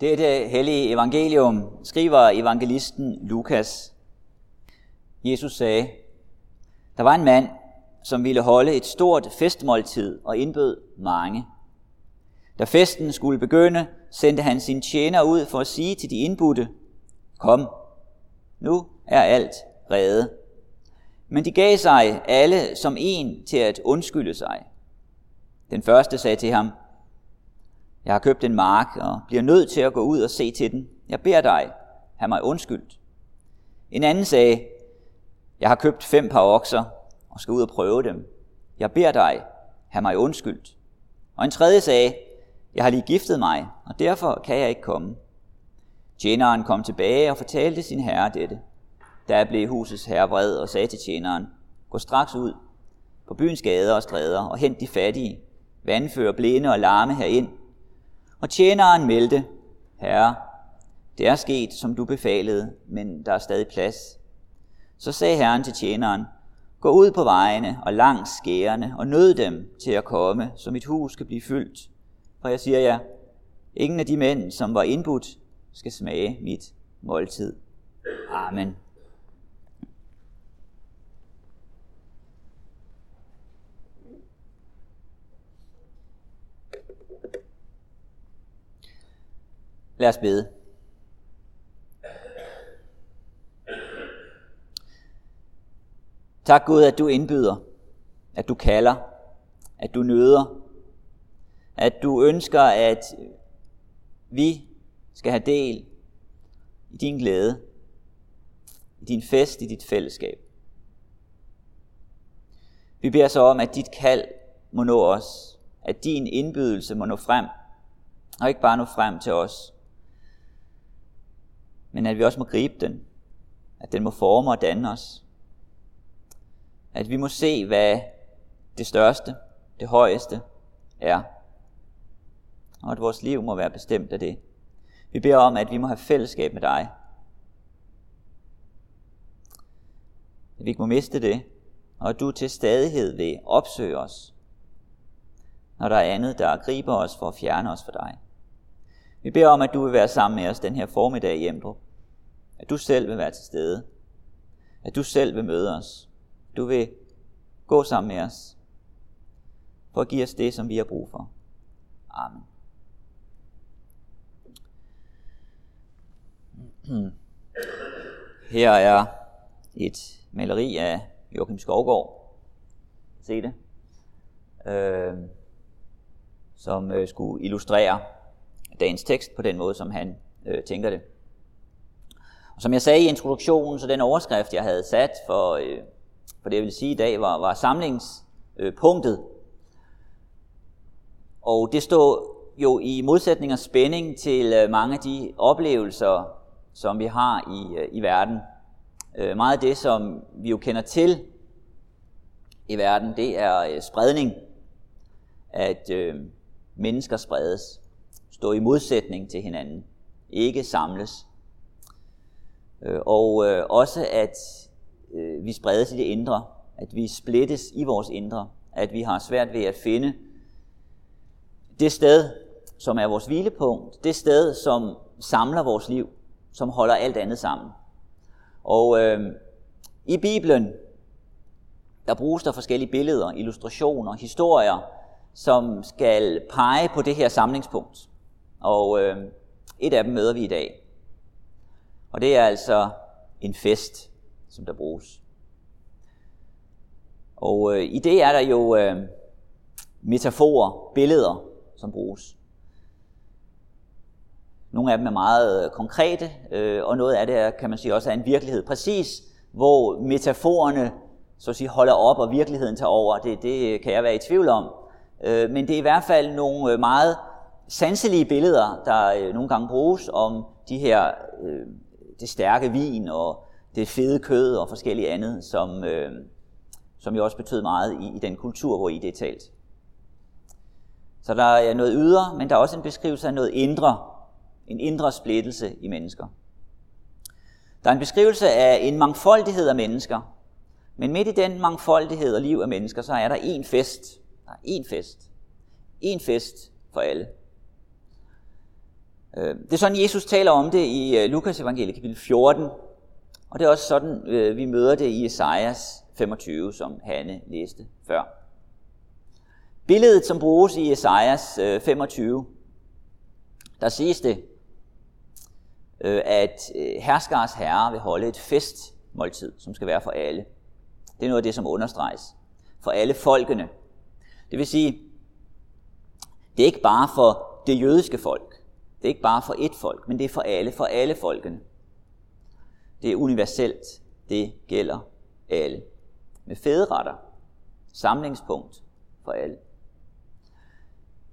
Dette hellige evangelium skriver evangelisten Lukas. Jesus sagde, der var en mand, som ville holde et stort festmåltid og indbød mange. Da festen skulle begynde, sendte han sin tjener ud for at sige til de indbudte, Kom, nu er alt reddet. Men de gav sig alle som en til at undskylde sig. Den første sagde til ham, jeg har købt en mark og bliver nødt til at gå ud og se til den. Jeg beder dig, have mig undskyldt. En anden sagde, Jeg har købt fem par okser og skal ud og prøve dem. Jeg beder dig, have mig undskyldt. Og en tredje sagde, Jeg har lige giftet mig, og derfor kan jeg ikke komme. Tjeneren kom tilbage og fortalte sin herre dette. Der blev husets herre vred og sagde til tjeneren, Gå straks ud på byens gader og stræder og hent de fattige, vandfører blinde og larme herind. Og tjeneren meldte, Herre, det er sket, som du befalede, men der er stadig plads. Så sagde Herren til tjeneren, Gå ud på vejene og langs skærene og nød dem til at komme, så mit hus skal blive fyldt. For jeg siger jer, ingen af de mænd, som var indbudt, skal smage mit måltid. Amen. Lad os bede. Tak Gud, at du indbyder, at du kalder, at du nøder, at du ønsker, at vi skal have del i din glæde, i din fest, i dit fællesskab. Vi beder så om, at dit kald må nå os, at din indbydelse må nå frem, og ikke bare nå frem til os, men at vi også må gribe den, at den må forme og danne os, at vi må se, hvad det største, det højeste er, og at vores liv må være bestemt af det. Vi beder om, at vi må have fællesskab med dig. At vi ikke må miste det, og at du til stadighed vil opsøge os, når der er andet, der griber os for at fjerne os fra dig. Vi beder om, at du vil være sammen med os den her formiddag i Emdrup. At du selv vil være til stede. At du selv vil møde os. Du vil gå sammen med os for at give os det, som vi har brug for. Amen. Her er et maleri af Joachim Skovgaard. Se det. Øh, som øh, skulle illustrere dagens tekst på den måde, som han øh, tænker det. Og som jeg sagde i introduktionen, så den overskrift, jeg havde sat for, øh, for det, jeg vil sige i dag, var, var samlingspunktet. Og det står jo i modsætning og spænding til øh, mange af de oplevelser, som vi har i, øh, i verden. Øh, meget af det, som vi jo kender til i verden, det er spredning. At øh, mennesker spredes, stå i modsætning til hinanden, ikke samles. Øh, og øh, også at øh, vi spredes i det indre, at vi splittes i vores indre, at vi har svært ved at finde det sted, som er vores hvilepunkt, det sted, som samler vores liv, som holder alt andet sammen. Og øh, i Bibelen, der bruges der forskellige billeder, illustrationer, historier, som skal pege på det her samlingspunkt. Og øh, et af dem møder vi i dag. Og det er altså en fest, som der bruges. Og øh, i det er der jo øh, metaforer, billeder, som bruges. Nogle af dem er meget øh, konkrete, øh, og noget af det er, kan man sige, også er en virkelighed. Præcis hvor metaforerne så at sige, holder op, og virkeligheden tager over, det, det øh, kan jeg være i tvivl om. Øh, men det er i hvert fald nogle øh, meget sanselige billeder, der øh, nogle gange bruges om de her, øh, det stærke vin og det fede kød og forskellige andet, som, øh, som jo også betød meget i, i den kultur, hvor i det er talt. Så der er noget ydre, men der er også en beskrivelse af noget indre, en indre splittelse i mennesker. Der er en beskrivelse af en mangfoldighed af mennesker, men midt i den mangfoldighed og liv af mennesker, så er der én fest. Der er én fest. En fest for alle. Øh, det er sådan, Jesus taler om det i øh, Lukas evangelie kapitel 14, og det er også sådan, øh, vi møder det i Esajas 25, som Hanne læste før. Billedet, som bruges i Esajas 25, der siges det, at herskars herre vil holde et festmåltid, som skal være for alle. Det er noget af det, som understreges. For alle folkene. Det vil sige, det er ikke bare for det jødiske folk. Det er ikke bare for et folk, men det er for alle, for alle folkene. Det er universelt. Det gælder alle. Med fædretter. Samlingspunkt for alle.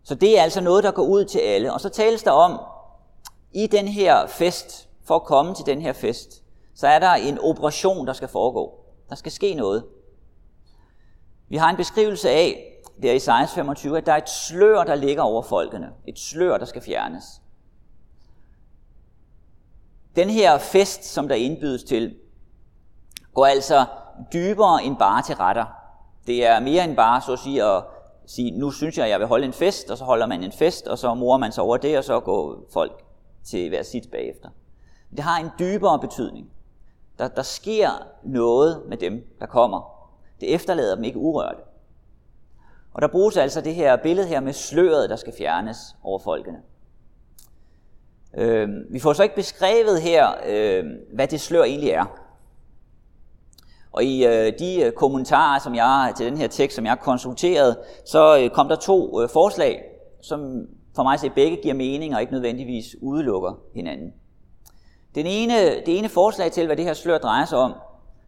Så det er altså noget, der går ud til alle. Og så tales der om, i den her fest, for at komme til den her fest, så er der en operation, der skal foregå. Der skal ske noget. Vi har en beskrivelse af, der i 25, at der er et slør, der ligger over folkene. Et slør, der skal fjernes. Den her fest, som der indbydes til, går altså dybere end bare til retter. Det er mere end bare så at sige at sige, nu synes jeg, at jeg vil holde en fest, og så holder man en fest, og så morer man sig over det, og så går folk til hver sit bagefter. Det har en dybere betydning. Der, der sker noget med dem, der kommer. Det efterlader dem ikke urørte. Og der bruges altså det her billede her med sløret, der skal fjernes over folkene. Øh, vi får så ikke beskrevet her, øh, hvad det slør egentlig er. Og i øh, de øh, kommentarer, som jeg til den her tekst, som jeg konsulterede, så øh, kom der to øh, forslag, som for mig at begge giver mening og ikke nødvendigvis udelukker hinanden. Den ene, det ene forslag til, hvad det her slør drejer sig om,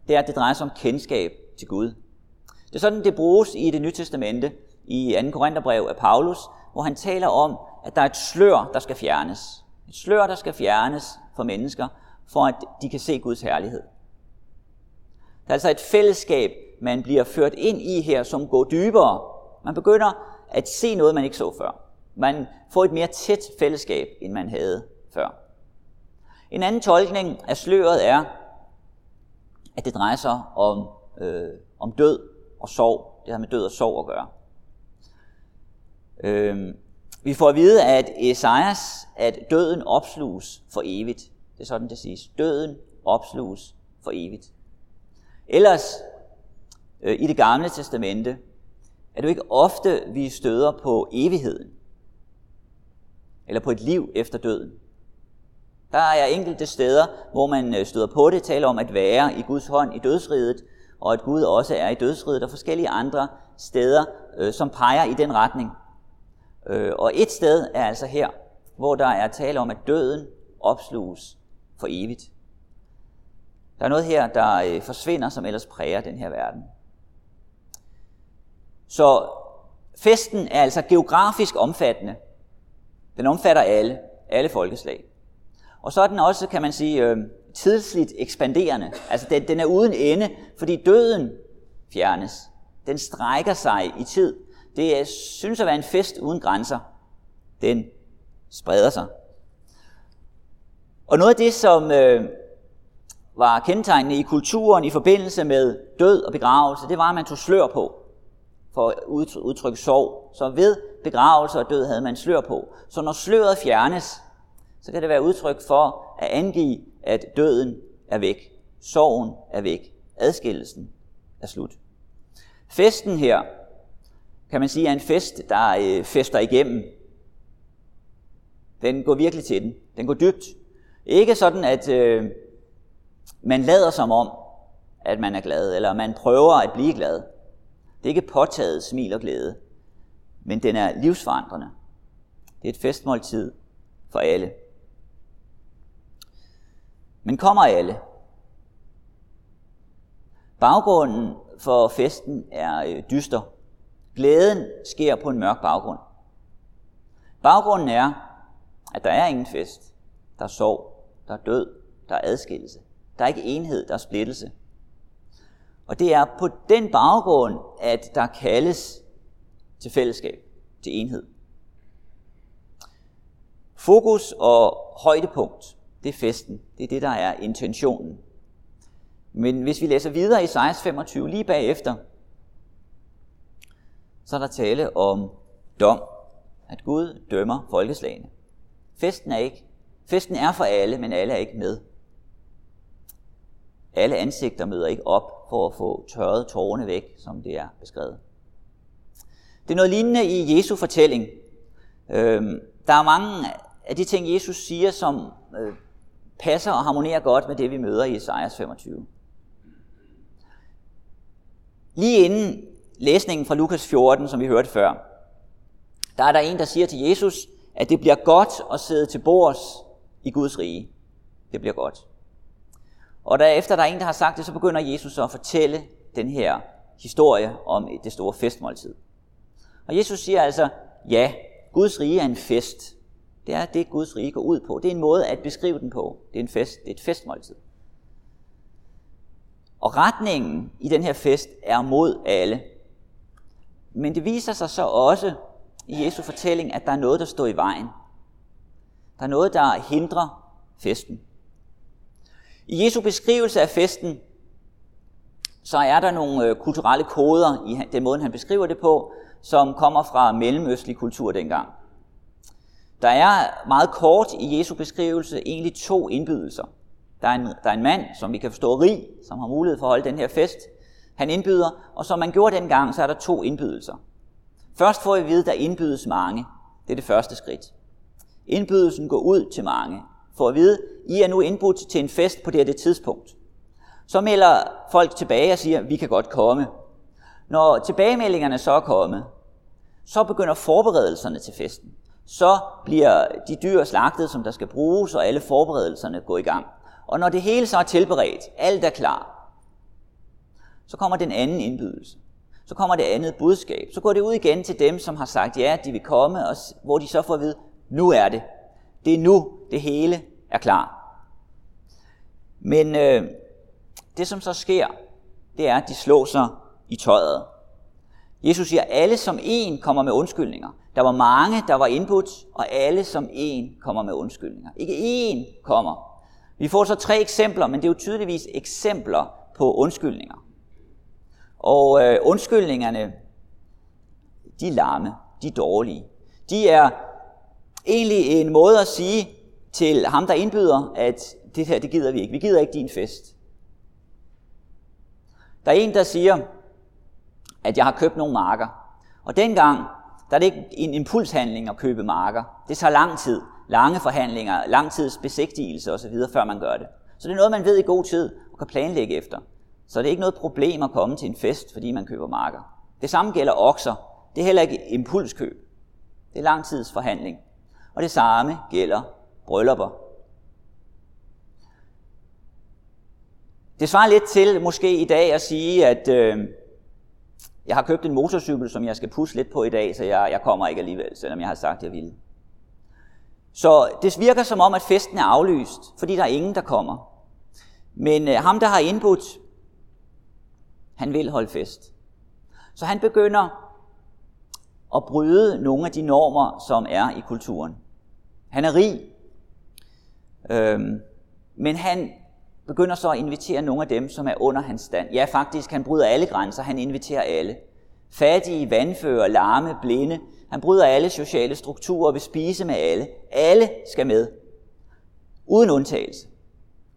det er, at det drejer sig om kendskab til Gud. Det er sådan, det bruges i det nye testamente, i 2. Korintherbrev af Paulus, hvor han taler om, at der er et slør, der skal fjernes. Et slør, der skal fjernes for mennesker, for at de kan se Guds herlighed. Der er altså et fællesskab, man bliver ført ind i her, som går dybere. Man begynder at se noget, man ikke så før. Man får et mere tæt fællesskab, end man havde før. En anden tolkning af sløret er, at det drejer sig om, øh, om død og sorg. Det har med død og sorg at gøre. Øh, vi får at vide, at Esajas, at døden opsluges for evigt. Det er sådan, det siges. Døden opsluges for evigt. Ellers, øh, i det gamle testamente, er det jo ikke ofte, vi støder på evigheden. Eller på et liv efter døden. Der er enkelte steder, hvor man øh, støder på det, taler om at være i Guds hånd i dødsriget, og at Gud også er i dødsriget, og forskellige andre steder, øh, som peger i den retning. Øh, og et sted er altså her, hvor der er tale om, at døden opsluges for evigt. Der er noget her, der øh, forsvinder, som ellers præger den her verden. Så festen er altså geografisk omfattende. Den omfatter alle, alle folkeslag. Og så er den også, kan man sige, øh, tidsligt ekspanderende. Altså den, den er uden ende, fordi døden fjernes. Den strækker sig i tid. Det synes at være en fest uden grænser. Den spreder sig. Og noget af det, som øh, var kendetegnende i kulturen i forbindelse med død og begravelse, det var, at man tog slør på for at udtrykke sorg. Så ved begravelse og død havde man slør på. Så når sløret fjernes, så kan det være udtryk for at angive, at døden er væk. Sorgen er væk. Adskillelsen er slut. Festen her kan man sige, er en fest, der øh, fester igennem. Den går virkelig til den. Den går dybt. Ikke sådan, at øh, man lader som om, at man er glad, eller man prøver at blive glad. Det er ikke påtaget smil og glæde, men den er livsforandrende. Det er et festmåltid for alle. Men kommer alle? Baggrunden for festen er øh, dyster. Glæden sker på en mørk baggrund. Baggrunden er, at der er ingen fest. Der er sorg, der er død, der er adskillelse. Der er ikke enhed, der er splittelse. Og det er på den baggrund, at der kaldes til fællesskab, til enhed. Fokus og højdepunkt, det er festen. Det er det, der er intentionen. Men hvis vi læser videre i 1625, lige bagefter, så er der tale om dom. At Gud dømmer folkeslagene. Festen er ikke Festen er for alle, men alle er ikke med. Alle ansigter møder ikke op for at få tørret tårerne væk, som det er beskrevet. Det er noget lignende i Jesu fortælling. Øhm, der er mange af de ting, Jesus siger, som øh, passer og harmonerer godt med det, vi møder i Esajas 25. Lige inden læsningen fra Lukas 14, som vi hørte før, der er der en, der siger til Jesus, at det bliver godt at sidde til bords i Guds rige. Det bliver godt. Og derefter der er en, der har sagt det, så begynder Jesus så at fortælle den her historie om det store festmåltid. Og Jesus siger altså, ja, Guds rige er en fest. Det er det, Guds rige går ud på. Det er en måde at beskrive den på. Det er en fest, det er et festmåltid. Og retningen i den her fest er mod alle. Men det viser sig så også i Jesu fortælling, at der er noget, der står i vejen. Der er noget, der hindrer festen. I Jesu beskrivelse af festen, så er der nogle øh, kulturelle koder i den måde, han beskriver det på, som kommer fra mellemøstlig kultur dengang. Der er meget kort i Jesu beskrivelse egentlig to indbydelser. Der er, en, der er en mand, som vi kan forstå rig, som har mulighed for at holde den her fest. Han indbyder, og som man gjorde dengang, så er der to indbydelser. Først får vi at vide, at der indbydes mange. Det er det første skridt. Indbydelsen går ud til mange. For at vide, I er nu indbudt til en fest på det her det tidspunkt. Så melder folk tilbage og siger, vi kan godt komme. Når tilbagemeldingerne så er kommet, så begynder forberedelserne til festen. Så bliver de dyr slagtet, som der skal bruges, og alle forberedelserne går i gang. Og når det hele så er tilberedt, alt er klar, så kommer den anden indbydelse. Så kommer det andet budskab. Så går det ud igen til dem, som har sagt ja, de vil komme, og hvor de så får at vide, nu er det. Det er nu, det hele er klar. Men øh, det, som så sker, det er, at de slår sig i tøjet. Jesus siger, at alle som en kommer med undskyldninger. Der var mange, der var indbudt, og alle som en kommer med undskyldninger. Ikke én kommer. Vi får så tre eksempler, men det er jo tydeligvis eksempler på undskyldninger. Og øh, undskyldningerne, de er larme, de er dårlige. De er egentlig en måde at sige til ham, der indbyder, at det her, det gider vi ikke. Vi gider ikke din fest. Der er en, der siger, at jeg har købt nogle marker. Og dengang, der er det ikke en impulshandling at købe marker. Det tager lang tid. Lange forhandlinger, lang tids besigtigelse osv., før man gør det. Så det er noget, man ved i god tid og kan planlægge efter. Så det er ikke noget problem at komme til en fest, fordi man køber marker. Det samme gælder okser. Det er heller ikke impulskøb. Det er langtidsforhandling. Og det samme gælder bryllupper. Det svarer lidt til måske i dag at sige, at øh, jeg har købt en motorcykel, som jeg skal pusse lidt på i dag, så jeg, jeg kommer ikke alligevel, selvom jeg har sagt, at jeg ville. Så det virker som om, at festen er aflyst, fordi der er ingen, der kommer. Men øh, ham, der har indbudt, han vil holde fest. Så han begynder at bryde nogle af de normer, som er i kulturen. Han er rig, øhm, men han begynder så at invitere nogle af dem, som er under hans stand. Ja, faktisk, han bryder alle grænser, han inviterer alle. Fattige, vandfører, larme, blinde. Han bryder alle sociale strukturer og vil spise med alle. Alle skal med. Uden undtagelse.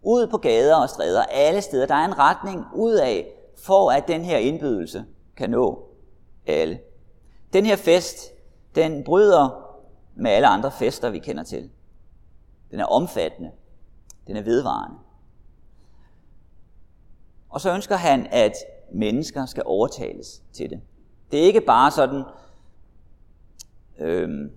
Ud på gader og stræder, alle steder. Der er en retning ud af, for at den her indbydelse kan nå alle. Den her fest, den bryder med alle andre fester, vi kender til. Den er omfattende. Den er vedvarende. Og så ønsker han, at mennesker skal overtales til det. Det er ikke bare sådan, øhm,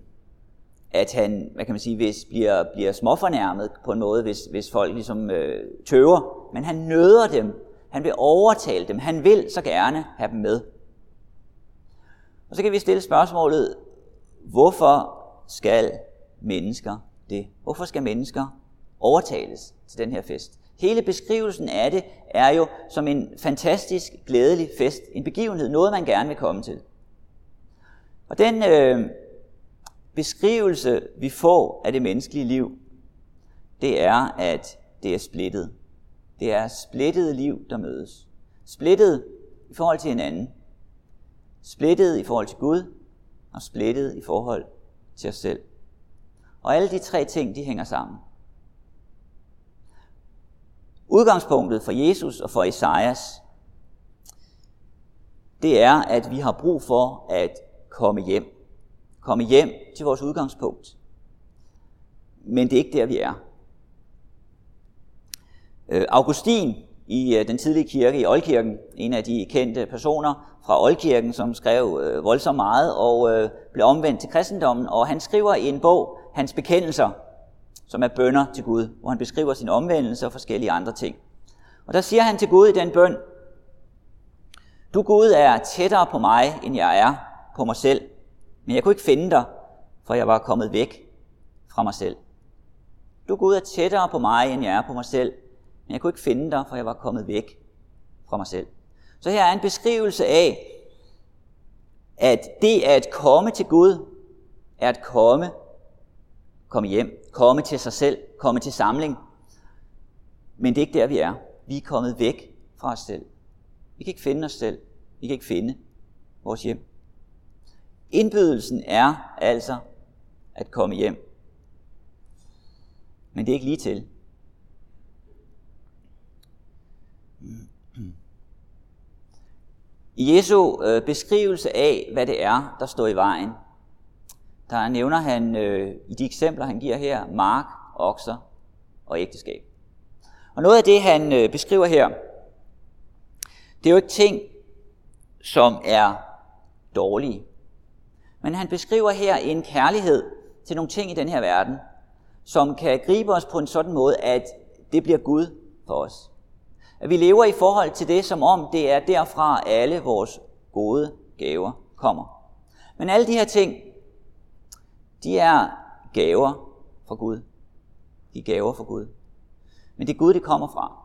at han, hvad kan man sige, hvis bliver, bliver småfornærmet på en måde, hvis, hvis folk ligesom øh, tøver, men han nøder dem, han vil overtale dem, han vil så gerne have dem med. Og så kan vi stille spørgsmålet, hvorfor skal mennesker det? Hvorfor skal mennesker overtales til den her fest? Hele beskrivelsen af det er jo som en fantastisk, glædelig fest, en begivenhed, noget man gerne vil komme til. Og den øh, beskrivelse, vi får af det menneskelige liv, det er, at det er splittet. Det er splittede liv, der mødes. Splittet i forhold til hinanden. Splittet i forhold til Gud, og splittet i forhold til os selv. Og alle de tre ting, de hænger sammen. Udgangspunktet for Jesus og for Esajas, det er, at vi har brug for at komme hjem. Komme hjem til vores udgangspunkt. Men det er ikke der, vi er. Øh, Augustin i øh, den tidlige kirke i Oldkirken, en af de kendte personer fra Oldkirken, som skrev øh, voldsomt meget og blev omvendt til kristendommen, og han skriver i en bog hans bekendelser, som er bønder til Gud, hvor han beskriver sin omvendelse og forskellige andre ting. Og der siger han til Gud i den bøn, Du Gud er tættere på mig, end jeg er på mig selv, men jeg kunne ikke finde dig, for jeg var kommet væk fra mig selv. Du Gud er tættere på mig, end jeg er på mig selv, men jeg kunne ikke finde dig, for jeg var kommet væk fra mig selv. Så her er en beskrivelse af, at det at komme til Gud, er at komme, komme hjem, komme til sig selv, komme til samling. Men det er ikke der, vi er. Vi er kommet væk fra os selv. Vi kan ikke finde os selv. Vi kan ikke finde vores hjem. Indbydelsen er altså at komme hjem. Men det er ikke lige til. Jesu øh, beskrivelse af, hvad det er, der står i vejen, der nævner han øh, i de eksempler, han giver her, mark, okser og ægteskab. Og noget af det, han øh, beskriver her, det er jo ikke ting, som er dårlige. Men han beskriver her en kærlighed til nogle ting i den her verden, som kan gribe os på en sådan måde, at det bliver Gud for os. At vi lever i forhold til det, som om det er derfra alle vores gode gaver kommer. Men alle de her ting, de er gaver fra Gud. De er gaver fra Gud. Men det er Gud, det kommer fra.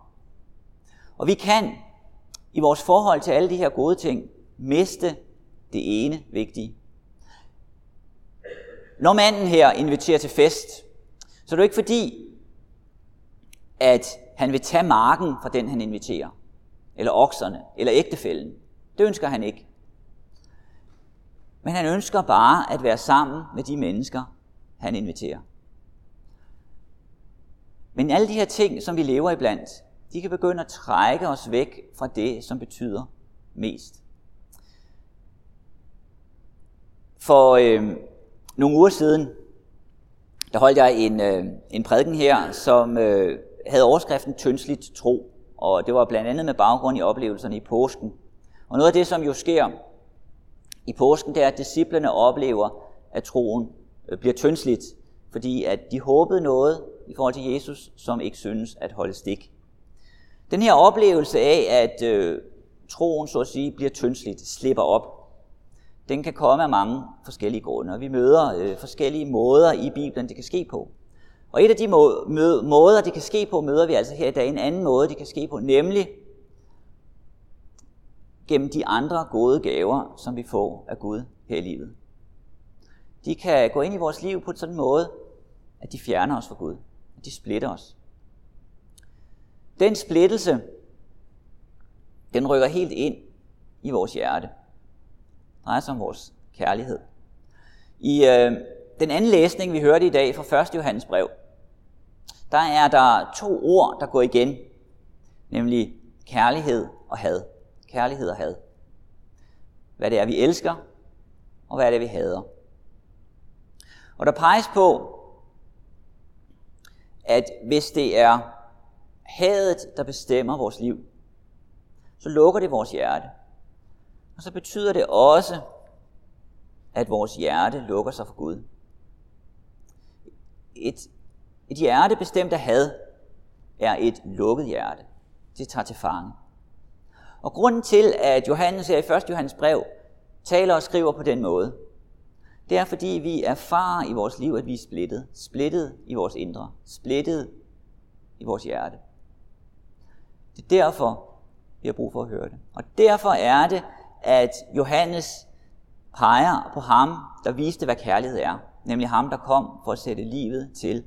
Og vi kan i vores forhold til alle de her gode ting miste det ene vigtige. Når manden her inviterer til fest, så er det jo ikke fordi, at han vil tage marken fra den, han inviterer. Eller okserne, eller ægtefælden. Det ønsker han ikke. Men han ønsker bare at være sammen med de mennesker, han inviterer. Men alle de her ting, som vi lever iblandt, de kan begynde at trække os væk fra det, som betyder mest. For øh, nogle uger siden, der holdt jeg en, øh, en prædiken her, som øh, havde overskriften Tønsligt tro, og det var blandt andet med baggrund i oplevelserne i påsken. Og noget af det, som jo sker i påsken, det er, at disciplerne oplever, at troen øh, bliver tyndsligt, fordi at de håbede noget i forhold til Jesus, som ikke synes at holde stik. Den her oplevelse af, at øh, troen, så at sige, bliver tyndsligt, slipper op, den kan komme af mange forskellige grunde, og vi møder øh, forskellige måder i Bibelen, det kan ske på. Og et af de måder, det kan ske på, møder vi altså her i dag. En anden måde, det kan ske på, nemlig gennem de andre gode gaver, som vi får af Gud her i livet. De kan gå ind i vores liv på en sådan måde, at de fjerner os fra Gud. At de splitter os. Den splittelse, den rykker helt ind i vores hjerte. Det drejer sig om vores kærlighed. I øh, den anden læsning, vi hørte i dag fra 1. Johannes brev, der er der to ord, der går igen, nemlig kærlighed og had. Kærlighed og had. Hvad det er, vi elsker, og hvad det er, vi hader. Og der peges på, at hvis det er hadet, der bestemmer vores liv, så lukker det vores hjerte. Og så betyder det også, at vores hjerte lukker sig for Gud. Et, et hjerte bestemt af had er et lukket hjerte. Det tager til fange. Og grunden til, at Johannes her i 1. Johannes brev taler og skriver på den måde, det er fordi vi erfarer i vores liv, at vi er splittet. Splittet i vores indre. Splittet i vores hjerte. Det er derfor, vi har brug for at høre det. Og derfor er det, at Johannes peger på ham, der viste, hvad kærlighed er. Nemlig ham, der kom for at sætte livet til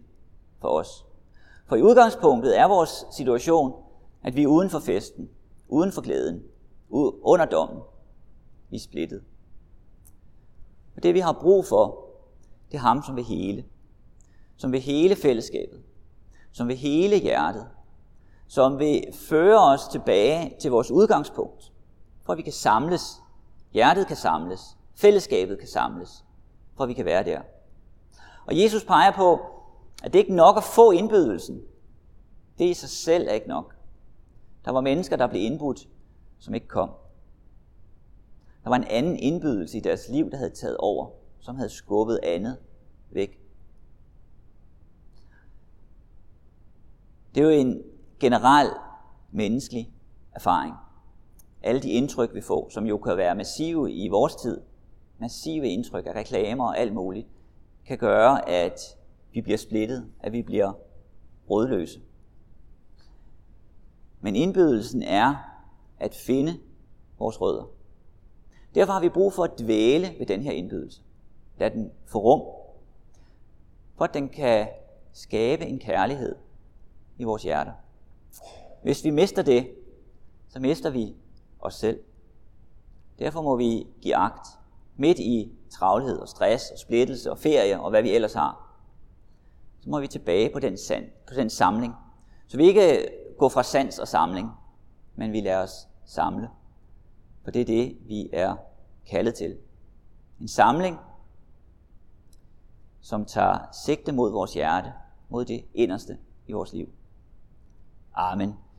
for os. For i udgangspunktet er vores situation, at vi er uden for festen, uden for glæden, under dommen. Vi er splittet. Og det vi har brug for, det er ham, som vil hele. Som vil hele fællesskabet. Som vil hele hjertet. som vil føre os tilbage til vores udgangspunkt, for at vi kan samles, hjertet kan samles, fællesskabet kan samles, for at vi kan være der. Og Jesus peger på, at det ikke nok at få indbydelsen. Det i sig selv er ikke nok. Der var mennesker, der blev indbudt, som ikke kom. Der var en anden indbydelse i deres liv, der havde taget over, som havde skubbet andet væk. Det er jo en generel menneskelig erfaring. Alle de indtryk, vi får, som jo kan være massive i vores tid, massive indtryk af reklamer og alt muligt, kan gøre, at vi bliver splittet, at vi bliver rådløse. Men indbydelsen er at finde vores rødder. Derfor har vi brug for at dvæle ved den her indbydelse. Lad den få rum, for at den kan skabe en kærlighed i vores hjerter. Hvis vi mister det, så mister vi os selv. Derfor må vi give agt midt i travlhed og stress og splittelse og ferie og hvad vi ellers har. Så må vi tilbage på den, sand, på den samling. Så vi ikke går fra sans og samling, men vi lader os samle. For det er det, vi er kaldet til. En samling, som tager sigte mod vores hjerte, mod det inderste i vores liv. Amen.